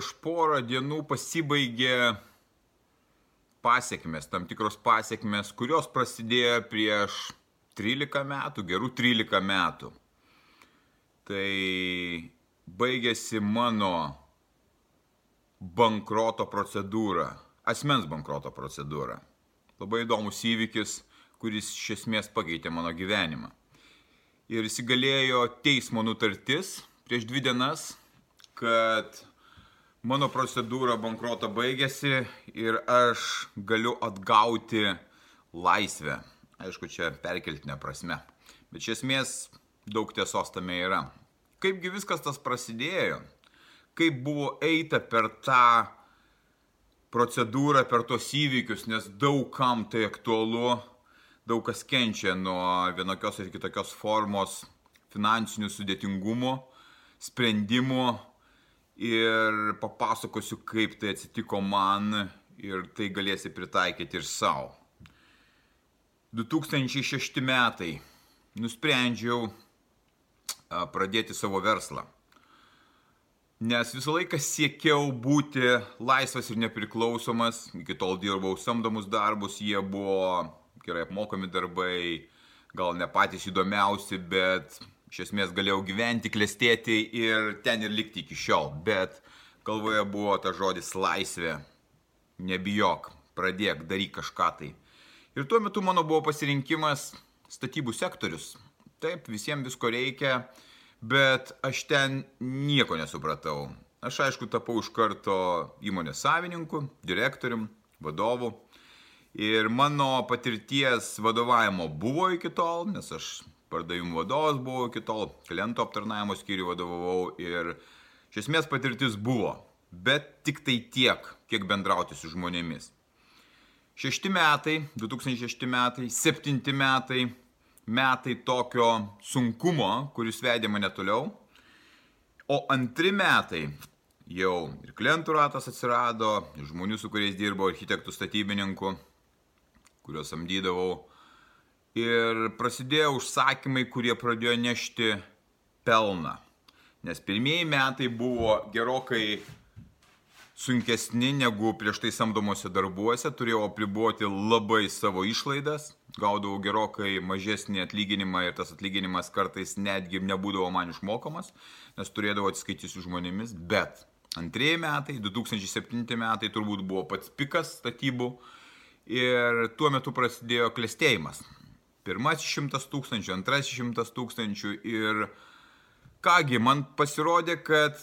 Prieš porą dienų pasibaigė pasiekmes, tam tikros pasiekmes, kurios prasidėjo prieš 13 metų, gerų 13 metų. Tai baigėsi mano bankroto procedūra, asmens bankroto procedūra. Labai įdomus įvykis, kuris iš esmės pakeitė mano gyvenimą. Ir įsigalėjo teismo nutartis prieš dvi dienas, kad mano procedūra bankroto baigėsi ir aš galiu atgauti laisvę. Aišku, čia perkeltinė prasme. Bet iš esmės daug tiesos tame yra. Kaipgi viskas tas prasidėjo? Kaip buvo eita per tą procedūrą, per tos įvykius, nes daug kam tai aktualu, daug kas kenčia nuo vienokios ir kitokios formos finansinių sudėtingumų, sprendimų, ir papasakosiu, kaip tai atsitiko man ir tai galėsi pritaikyti ir savo. 2006 metai nusprendžiau pradėti savo verslą. Nes visą laiką siekiau būti laisvas ir nepriklausomas, iki tol dirbau samdomus darbus, jie buvo gerai apmokami darbai, gal ne patys įdomiausi, bet iš esmės galėjau gyventi, klestėti ir ten ir likti iki šiol. Bet galvoje buvo ta žodis laisvė. Nebijok, pradėk, daryk kažką tai. Ir tuo metu mano buvo pasirinkimas statybų sektorius. Taip, visiems visko reikia, bet aš ten nieko nesupratau. Aš aišku tapau iš karto įmonės savininku, direktorium, vadovu. Ir mano patirties vadovavimo buvo iki tol, nes aš pardavimų vadovas buvau iki tol, klientų aptarnavimo skyrių vadovavau ir iš esmės patirtis buvo, bet tik tai tiek, kiek bendrauti su žmonėmis. Šešti metai, 2006 metai, septinti metai, metai tokio sunkumo, kuris vedė mane toliau, o antri metai jau ir klientų ratas atsirado, žmonių, su kuriais dirbau, architektų statybininkų, kuriuos samdydavau, ir prasidėjo užsakymai, kurie pradėjo nešti pelną. Nes pirmieji metai buvo gerokai sunkesni negu prieš tai samdomuose darbuose, turėjau apriboti labai savo išlaidas, gaudavau gerokai mažesnį atlyginimą ir tas atlyginimas kartais netgi nebūdavo man išmokamas, nes turėdavau atsiskaityti su žmonėmis, bet antrieji metai, 2007 metai turbūt buvo pats pikas statybų ir tuo metu prasidėjo klėstėjimas pirmasis šimtas tūkstančių, antrasis šimtas tūkstančių ir kągi, man pasirodė, kad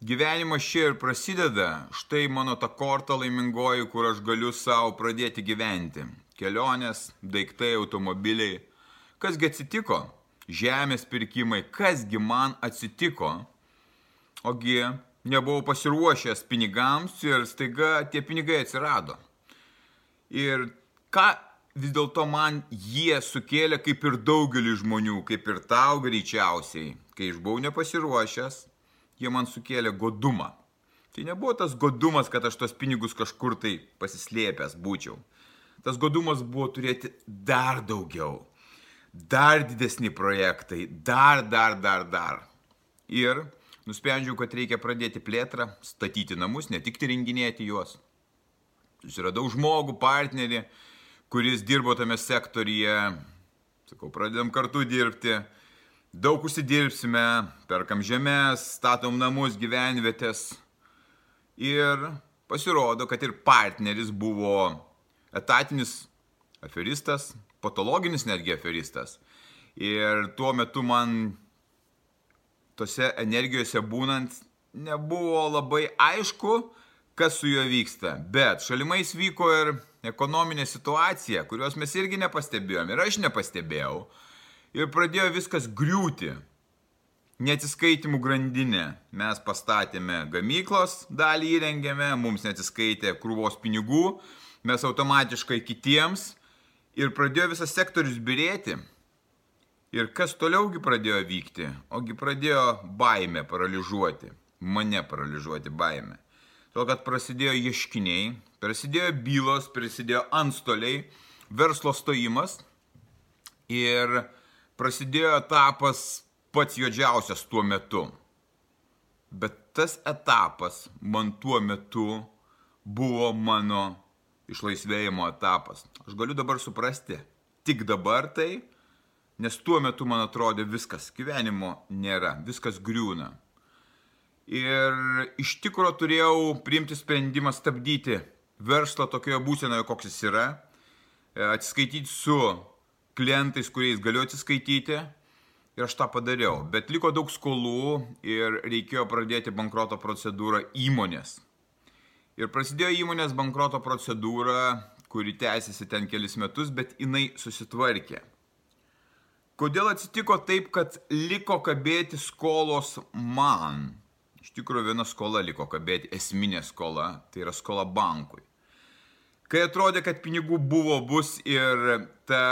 gyvenimas čia ir prasideda, štai mano ta korta laimingoji, kur aš galiu savo pradėti gyventi. Kelionės, daiktai, automobiliai. Kasgi atsitiko? Žemės pirkimai, kasgi man atsitiko? Ogi nebuvau pasiruošęs pinigams ir staiga tie pinigai atsirado. Ir ką vis dėlto man jie sukėlė kaip ir daugelį žmonių, kaip ir tau greičiausiai, kai aš buvau nepasiruošęs, jie man sukėlė godumą. Tai nebuvo tas godumas, kad aš tos pinigus kažkur tai pasislėpęs būčiau. Tas godumas buvo turėti dar daugiau, dar didesni projektai, dar, dar, dar, dar. Ir nusprendžiau, kad reikia pradėti plėtrą, statyti namus, ne tik įrenginėti juos. Susiradau žmogų, partnerį, kuris dirbo tame sektoriuje. Sakau, pradedam kartu dirbti. Daug užsidirbsime, perkam žemės, statom namus, gyvenvietės. Ir pasirodo, kad ir partneris buvo etatinis aferistas, patologinis netgi aferistas. Ir tuo metu man tose energijose būnant nebuvo labai aišku, kas su juo vyksta. Bet šalimais vyko ir ekonominė situacija, kurios mes irgi nepastebėjom ir aš nepastebėjau. Ir pradėjo viskas griūti. neatsiskaitimų grandinė. Mes pastatėme gamyklos, dalį įrengėme, mums neatsiskaitė krūvos pinigų, mes automatiškai kitiems ir pradėjo visas sektorius birėti. Ir kas toliaugi pradėjo vykti? Ogi pradėjo baime paralyžiuoti, mane paralyžiuoti baime. Todėl, kad prasidėjo ieškiniai, prasidėjo bylos, prasidėjo antstoliai, verslo stojimas ir prasidėjo etapas pats juodžiausias tuo metu. Bet tas etapas man tuo metu buvo mano išlaisvėjimo etapas. Aš galiu dabar suprasti, tik dabar tai, nes tuo metu man atrodė viskas, gyvenimo nėra, viskas griūna. Ir iš tikro turėjau priimti sprendimą stabdyti verslą tokioje būsenoje, koks jis yra, atsiskaityti su klientais, kuriais galiu atsiskaityti Ir aš tą padariau. Bet liko daug skolų ir reikėjo pradėti bankroto procedūrą įmonės. Ir prasidėjo įmonės bankroto procedūra, kuri tęsiasi ten kelis metus, bet jinai susitvarkė. Kodėl atsitiko taip, kad liko kabėti skolos man? Iš tikrųjų, viena skola liko kabėti, esminė skola, tai yra skola bankui. Kai atrodė, kad pinigų buvo, bus ir ta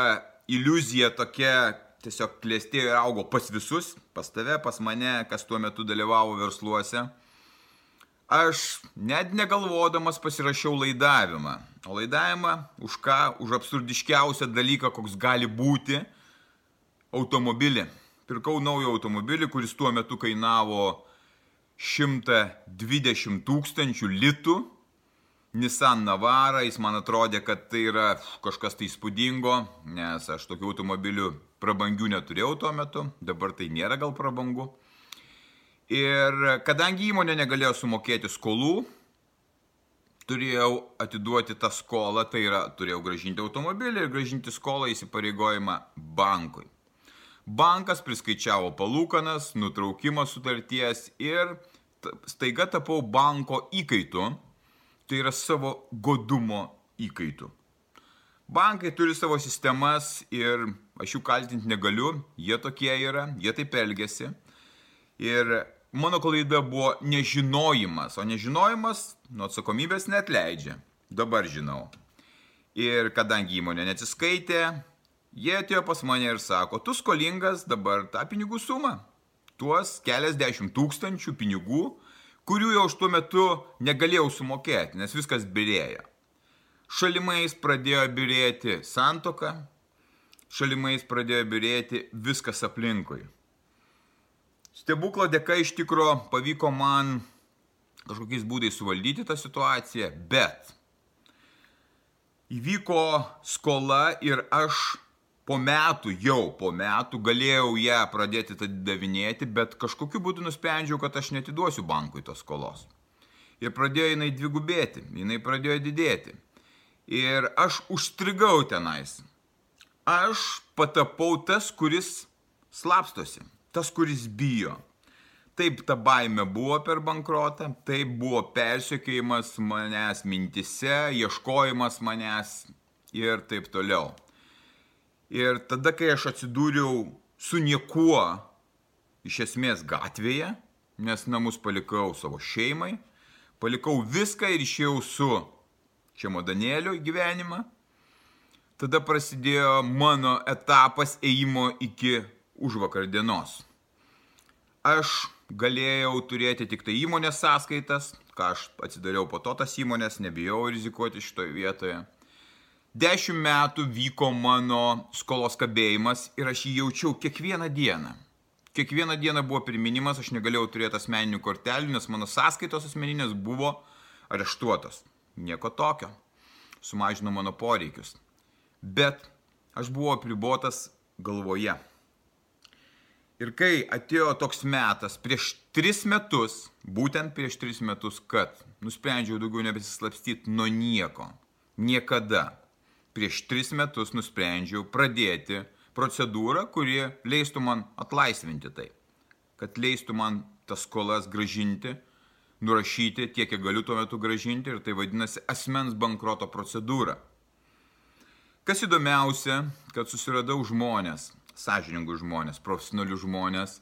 iliuzija tokia, tiesiog klėstėjo ir augo pas visus, pas tave, pas mane, kas tuo metu dalyvavo versluose. Aš net negalvodamas pasirašiau laidavimą. O laidavimą už ką? Už absurdiškiausią dalyką, koks gali būti automobilį. Pirkau naują automobilį, kuris tuo metu kainavo 120 tūkstančių litų Nissan Navara, jis man atrodė, kad tai yra kažkas tai įspūdingo, nes aš tokių automobilių prabangių neturėjau tuo metu, dabar tai nėra gal prabangu. Ir kadangi įmonė negalėjo sumokėti skolų, turėjau atiduoti tą skolą, tai yra turėjau gražinti automobilį ir gražinti skolą įsipareigojimą bankui. Bankas priskaičiavo palūkanas, nutraukimo sutarties ir staiga tapau banko įkaitu tai yra savo godumo įkaitų. Bankai turi savo sistemas ir aš jų kaltinti negaliu, jie tokie yra, jie taip elgesi. Ir mano klaida buvo nežinojimas, o nežinojimas nuo atsakomybės net leidžia. Dabar žinau. Ir kadangi įmonė neatsiskaitė, jie atėjo pas mane ir sako, tu skolingas dabar tą pinigų sumą. Tuos keliasdešimt tūkstančių pinigų, kurių jau aš tuo metu negalėjau sumokėti, nes viskas birėjo. Šalimais pradėjo birėti santoka, šalimais pradėjo birėti viskas aplinkui. Stebuklo dėka iš tikro pavyko man kažkokiais būdais suvaldyti tą situaciją, bet įvyko skola ir aš po metų, jau po metų galėjau ją pradėti atidavinėti, bet kažkokiu būdu nusprendžiau, kad aš netiduosiu bankui tos skolos. Ir pradėjo jinai dvigubėti, jinai pradėjo didėti. Ir aš užstrigau tenais. Aš patapau tas, kuris slapstosi, tas, kuris bijo. Taip ta baime buvo per bankrotą, taip buvo persiekėjimas manęs mintise, ieškojimas manęs ir taip toliau. Ir tada, kai aš atsidūriau su niekuo, iš esmės gatvėje, nes namus palikau savo šeimai, palikau viską ir išėjau su čemodanėliu į gyvenimą, tada prasidėjo mano etapas ėjimo iki užvakar dienos. Aš galėjau turėti tik tai įmonės sąskaitas, ką aš atsidariau po to tas įmonės, nebijau rizikuoti šitoje vietoje. Dešimt metų vyko mano skolos kabėjimas ir aš jį jaučiau kiekvieną dieną. Kiekvieną dieną buvo priminimas, aš negalėjau turėti asmeninių kortelių, nes mano sąskaitos asmeninės buvo areštuotos. Nieko tokio. Sumažino mano poreikius. Bet aš buvau apribotas galvoje. Ir kai atėjo toks metas, prieš tris metus, būtent prieš tris metus, kad nusprendžiau daugiau nebesislapstyti nuo nieko, niekada, prieš tris metus nusprendžiau pradėti procedūrą, kuri leistų man atlaisvinti tai. Kad leistų man tas skolas gražinti, nurašyti tiek, kiek galiu tuo metu gražinti ir tai vadinasi asmens bankroto procedūra. Kas įdomiausia, kad susiradau žmonės, sąžiningus žmonės, profesionalius žmonės,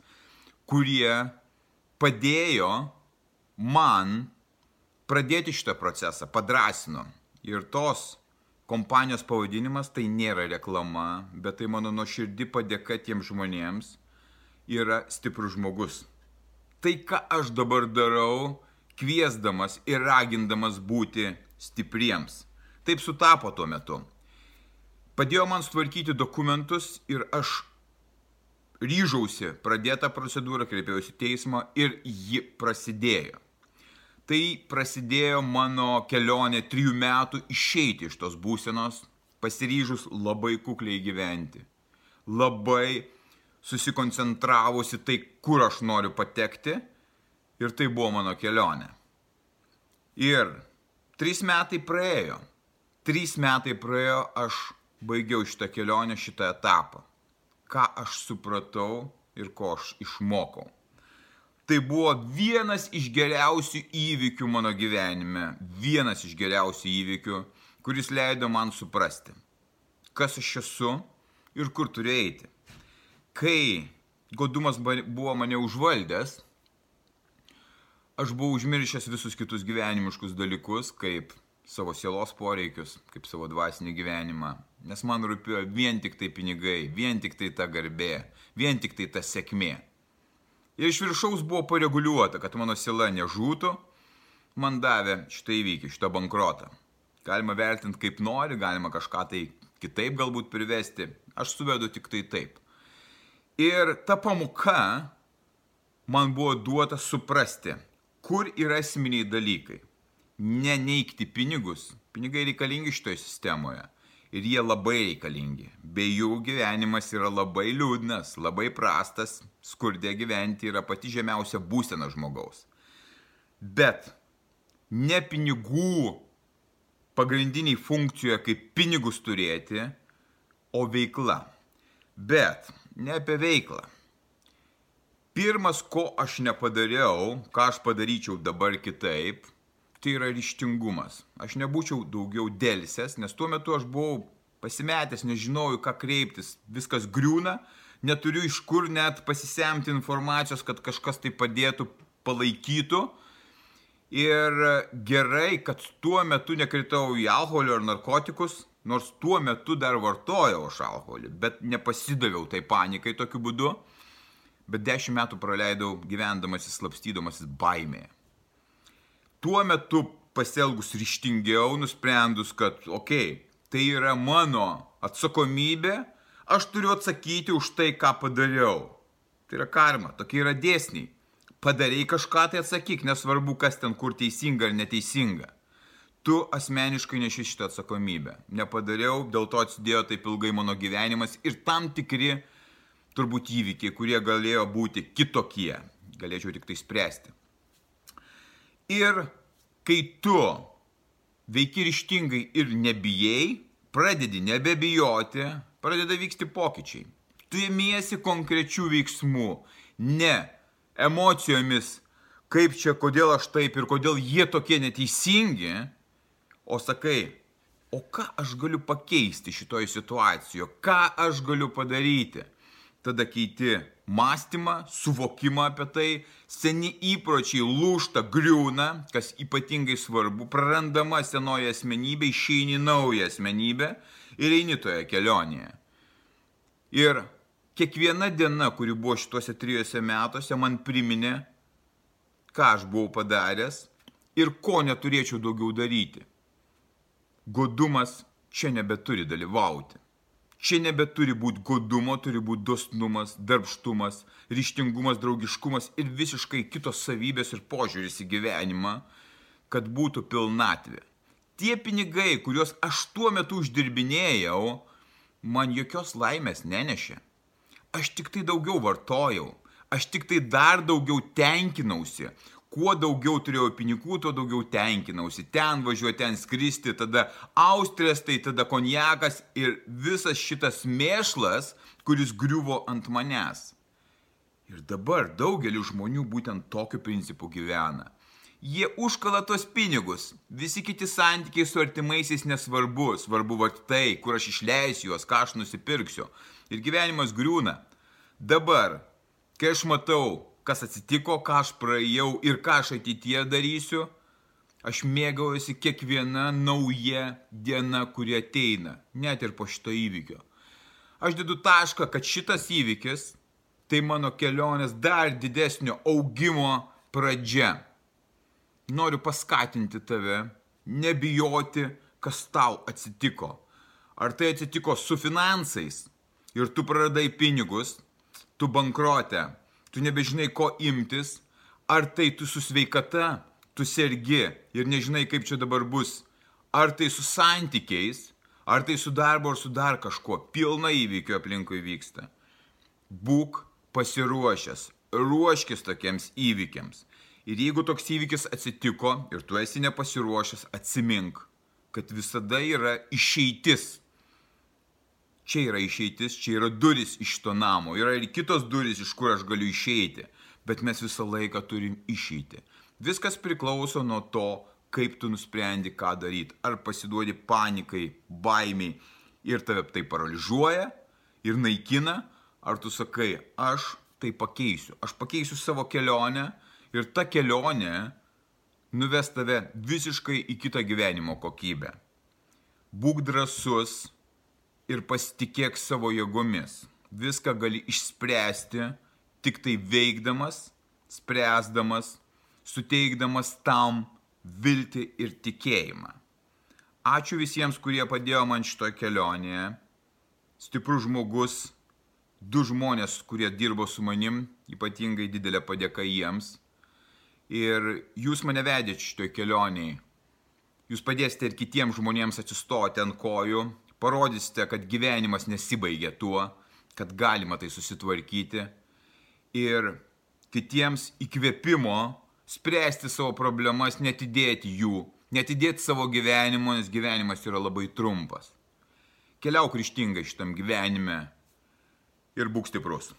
kurie padėjo man pradėti šitą procesą, padrasino. Ir tos kompanijos pavadinimas tai nėra reklama, bet tai mano nuoširdi padėka tiems žmonėms yra stiprus žmogus. Tai, ką aš dabar darau, kviesdamas ir ragindamas būti stipriems. Taip sutapo tuo metu. Padėjo man sutvarkyti dokumentus ir aš ryžausi pradėtą procedūrą, kreipiausi teismą ir ji prasidėjo. Tai prasidėjo mano kelionė trijų metų išeiti iš tos būsenos, pasiryžus labai kukliai gyventi. Labai susikoncentravusi tai, kur aš noriu patekti ir tai buvo mano kelionė. Ir trys metai praėjo. Trys metai praėjo, aš baigiau šitą kelionę, šitą etapą. Ką aš supratau ir ko aš išmokau. Tai buvo vienas iš geriausių įvykių mano gyvenime, vienas iš geriausių įvykių, kuris leido man suprasti, kas aš esu ir kur turiu eiti. Kai godumas buvo mane užvaldęs, aš buvau užmiršęs visus kitus gyvenimiškus dalykus, kaip savo sielos poreikius, kaip savo dvasinį gyvenimą, nes man rūpėjo vien tik tai pinigai, vien tik tai ta garbė, vien tik tai ta sėkmė. Ir iš viršaus buvo pareguliuota, kad mano sila nežūtų, man davė šitą įvykį, šitą bankrotą. Galima vertinti kaip nori, galima kažką tai kitaip galbūt privesti, aš suvedu tik tai taip. Ir ta pamoka man buvo duota suprasti, kur yra esminiai dalykai. Neneikti pinigus. Pinigai reikalingi šitoje sistemoje ir jie labai reikalingi. Be jų gyvenimas yra labai liūdnas, labai prastas, skurdė gyventi yra pati žemiausia būsena žmogaus. Bet ne pinigų pagrindiniai funkcijoje kaip pinigus turėti, o veikla. Bet ne apie veiklą. Pirmas, ko aš nepadariau, ką aš padaryčiau dabar kitaip, tai yra ryštingumas. Aš nebūčiau daugiau dėlsės, nes tuo metu aš buvau pasimetęs, nežinojau, ką kreiptis, viskas griūna, neturiu iš kur net pasisemti informacijos, kad kažkas tai padėtų, palaikytų. Ir gerai, kad tuo metu nekritau į alkoholį ar narkotikus, nors tuo metu dar vartojau aš alkoholį, bet nepasidaviau tai panikai tokiu būdu. Bet dešimt metų praleidau gyvendamasis, slapstydamasis baimėje tuo metu pasielgus ryštingiau, nusprendus, kad, okei, okay, tai yra mano atsakomybė, aš turiu atsakyti už tai, ką padariau. Tai yra karma, tokie yra dėsniai. Padarėjai kažką, tai atsakyk, nesvarbu, kas ten kur teisinga ar neteisinga. Tu asmeniškai neši šitą atsakomybę. Nepadariau, dėl to atsidėjo taip ilgai mano gyvenimas ir tam tikri turbūt įvykiai, kurie galėjo būti kitokie. Galėčiau tik tai spręsti. Ir kai tu veiki ryštingai ir nebijai, pradedi nebebijoti, pradeda vykti pokyčiai. Tu ėmiesi konkrečių veiksmų, ne emocijomis, kaip čia, kodėl aš taip ir kodėl jie tokie neteisingi, o sakai, o ką aš galiu pakeisti šitoje situacijoje, ką aš galiu padaryti. Tada keiti mąstymą, suvokimą apie tai, seni įpročiai lūšta, griūna, kas ypatingai svarbu, prarandama senoji asmenybė, išeini naują asmenybę ir eini toje kelionėje. Ir kiekviena diena, kuri buvo šituose trijose metuose, man priminė, ką aš buvau padaręs ir ko neturėčiau daugiau daryti. Godumas čia nebeturi dalyvauti. Čia nebeturi būti godumo, turi būti dosnumas, darbštumas, ryštingumas, draugiškumas ir visiškai kitos savybės ir požiūris į gyvenimą, kad būtų pilnatvė. Tie pinigai, kuriuos aš tuo metu uždirbinėjau, man jokios laimės nenešė. Aš tik tai daugiau vartojau, aš tik tai dar daugiau tenkinausi, kuo daugiau turėjau pinigų, tuo daugiau tenkinausi. Ten važiuoti, ten skristi, tada Austrijas, tai tada konjakas ir visas šitas mėšlas, kuris griuvo ant manęs. Ir dabar daugelis žmonių būtent tokiu principu gyvena. Jie užkala tos pinigus, visi kiti santykiai su artimaisiais nesvarbu, svarbu va tai, kur aš išleisiu juos, ką aš nusipirksiu. Ir gyvenimas griūna. Dabar, kai aš matau kas atsitiko, ką aš praėjau ir ką aš ateityje darysiu, aš mėgaujuosi kiekviena nauja diena, kuri ateina, net ir po šito įvykio. Aš dedu tašką, kad šitas įvykis tai mano kelionės dar didesnio augimo pradžia. Noriu paskatinti tave, nebijoti, kas tau atsitiko. Ar tai atsitiko su finansais ir tu praradai pinigus, tu bankruotė, tu nebežinai ko imtis, ar tai tu su sveikata, tu sergi ir nežinai kaip čia dabar bus, ar tai su santykiais, ar tai su darbo ar su dar kažkuo, pilna įvykių aplinkui vyksta. Būk pasiruošęs, ruoškis tokiems įvykiams. Ir jeigu toks įvykis atsitiko ir tu esi nepasiruošęs, atsimink, kad visada yra išeitis čia yra išeitis, čia yra duris iš to namo, yra ir kitos duris, iš kur aš galiu išeiti, bet mes visą laiką turim išeiti. Viskas priklauso nuo to, kaip tu nusprendi, ką daryti. Ar pasiduodi panikai, baimiai ir tave tai paralyžiuoja ir naikina, ar tu sakai, aš tai pakeisiu, aš pakeisiu savo kelionę ir ta kelionė nuves tave visiškai į kitą gyvenimo kokybę. Būk drasus, ir pasitikėk savo jėgomis. Viską gali išspręsti tik tai veikdamas, spręsdamas, suteikdamas tam viltį ir tikėjimą. Ačiū visiems, kurie padėjo man šitoje kelionėje. Stiprus žmogus, du žmonės, kurie dirbo su manim, ypatingai didelė padėka jiems. Ir jūs mane vedėte šitoje kelionėje. Jūs padėsite ir kitiems žmonėms atsistoti ant kojų parodysite, kad gyvenimas nesibaigia tuo, kad galima tai susitvarkyti ir kitiems įkvėpimo spręsti savo problemas, netidėti jų, netidėti savo gyvenimo, nes gyvenimas yra labai trumpas. Keliauk ryštingai šitam gyvenime ir būk stiprus.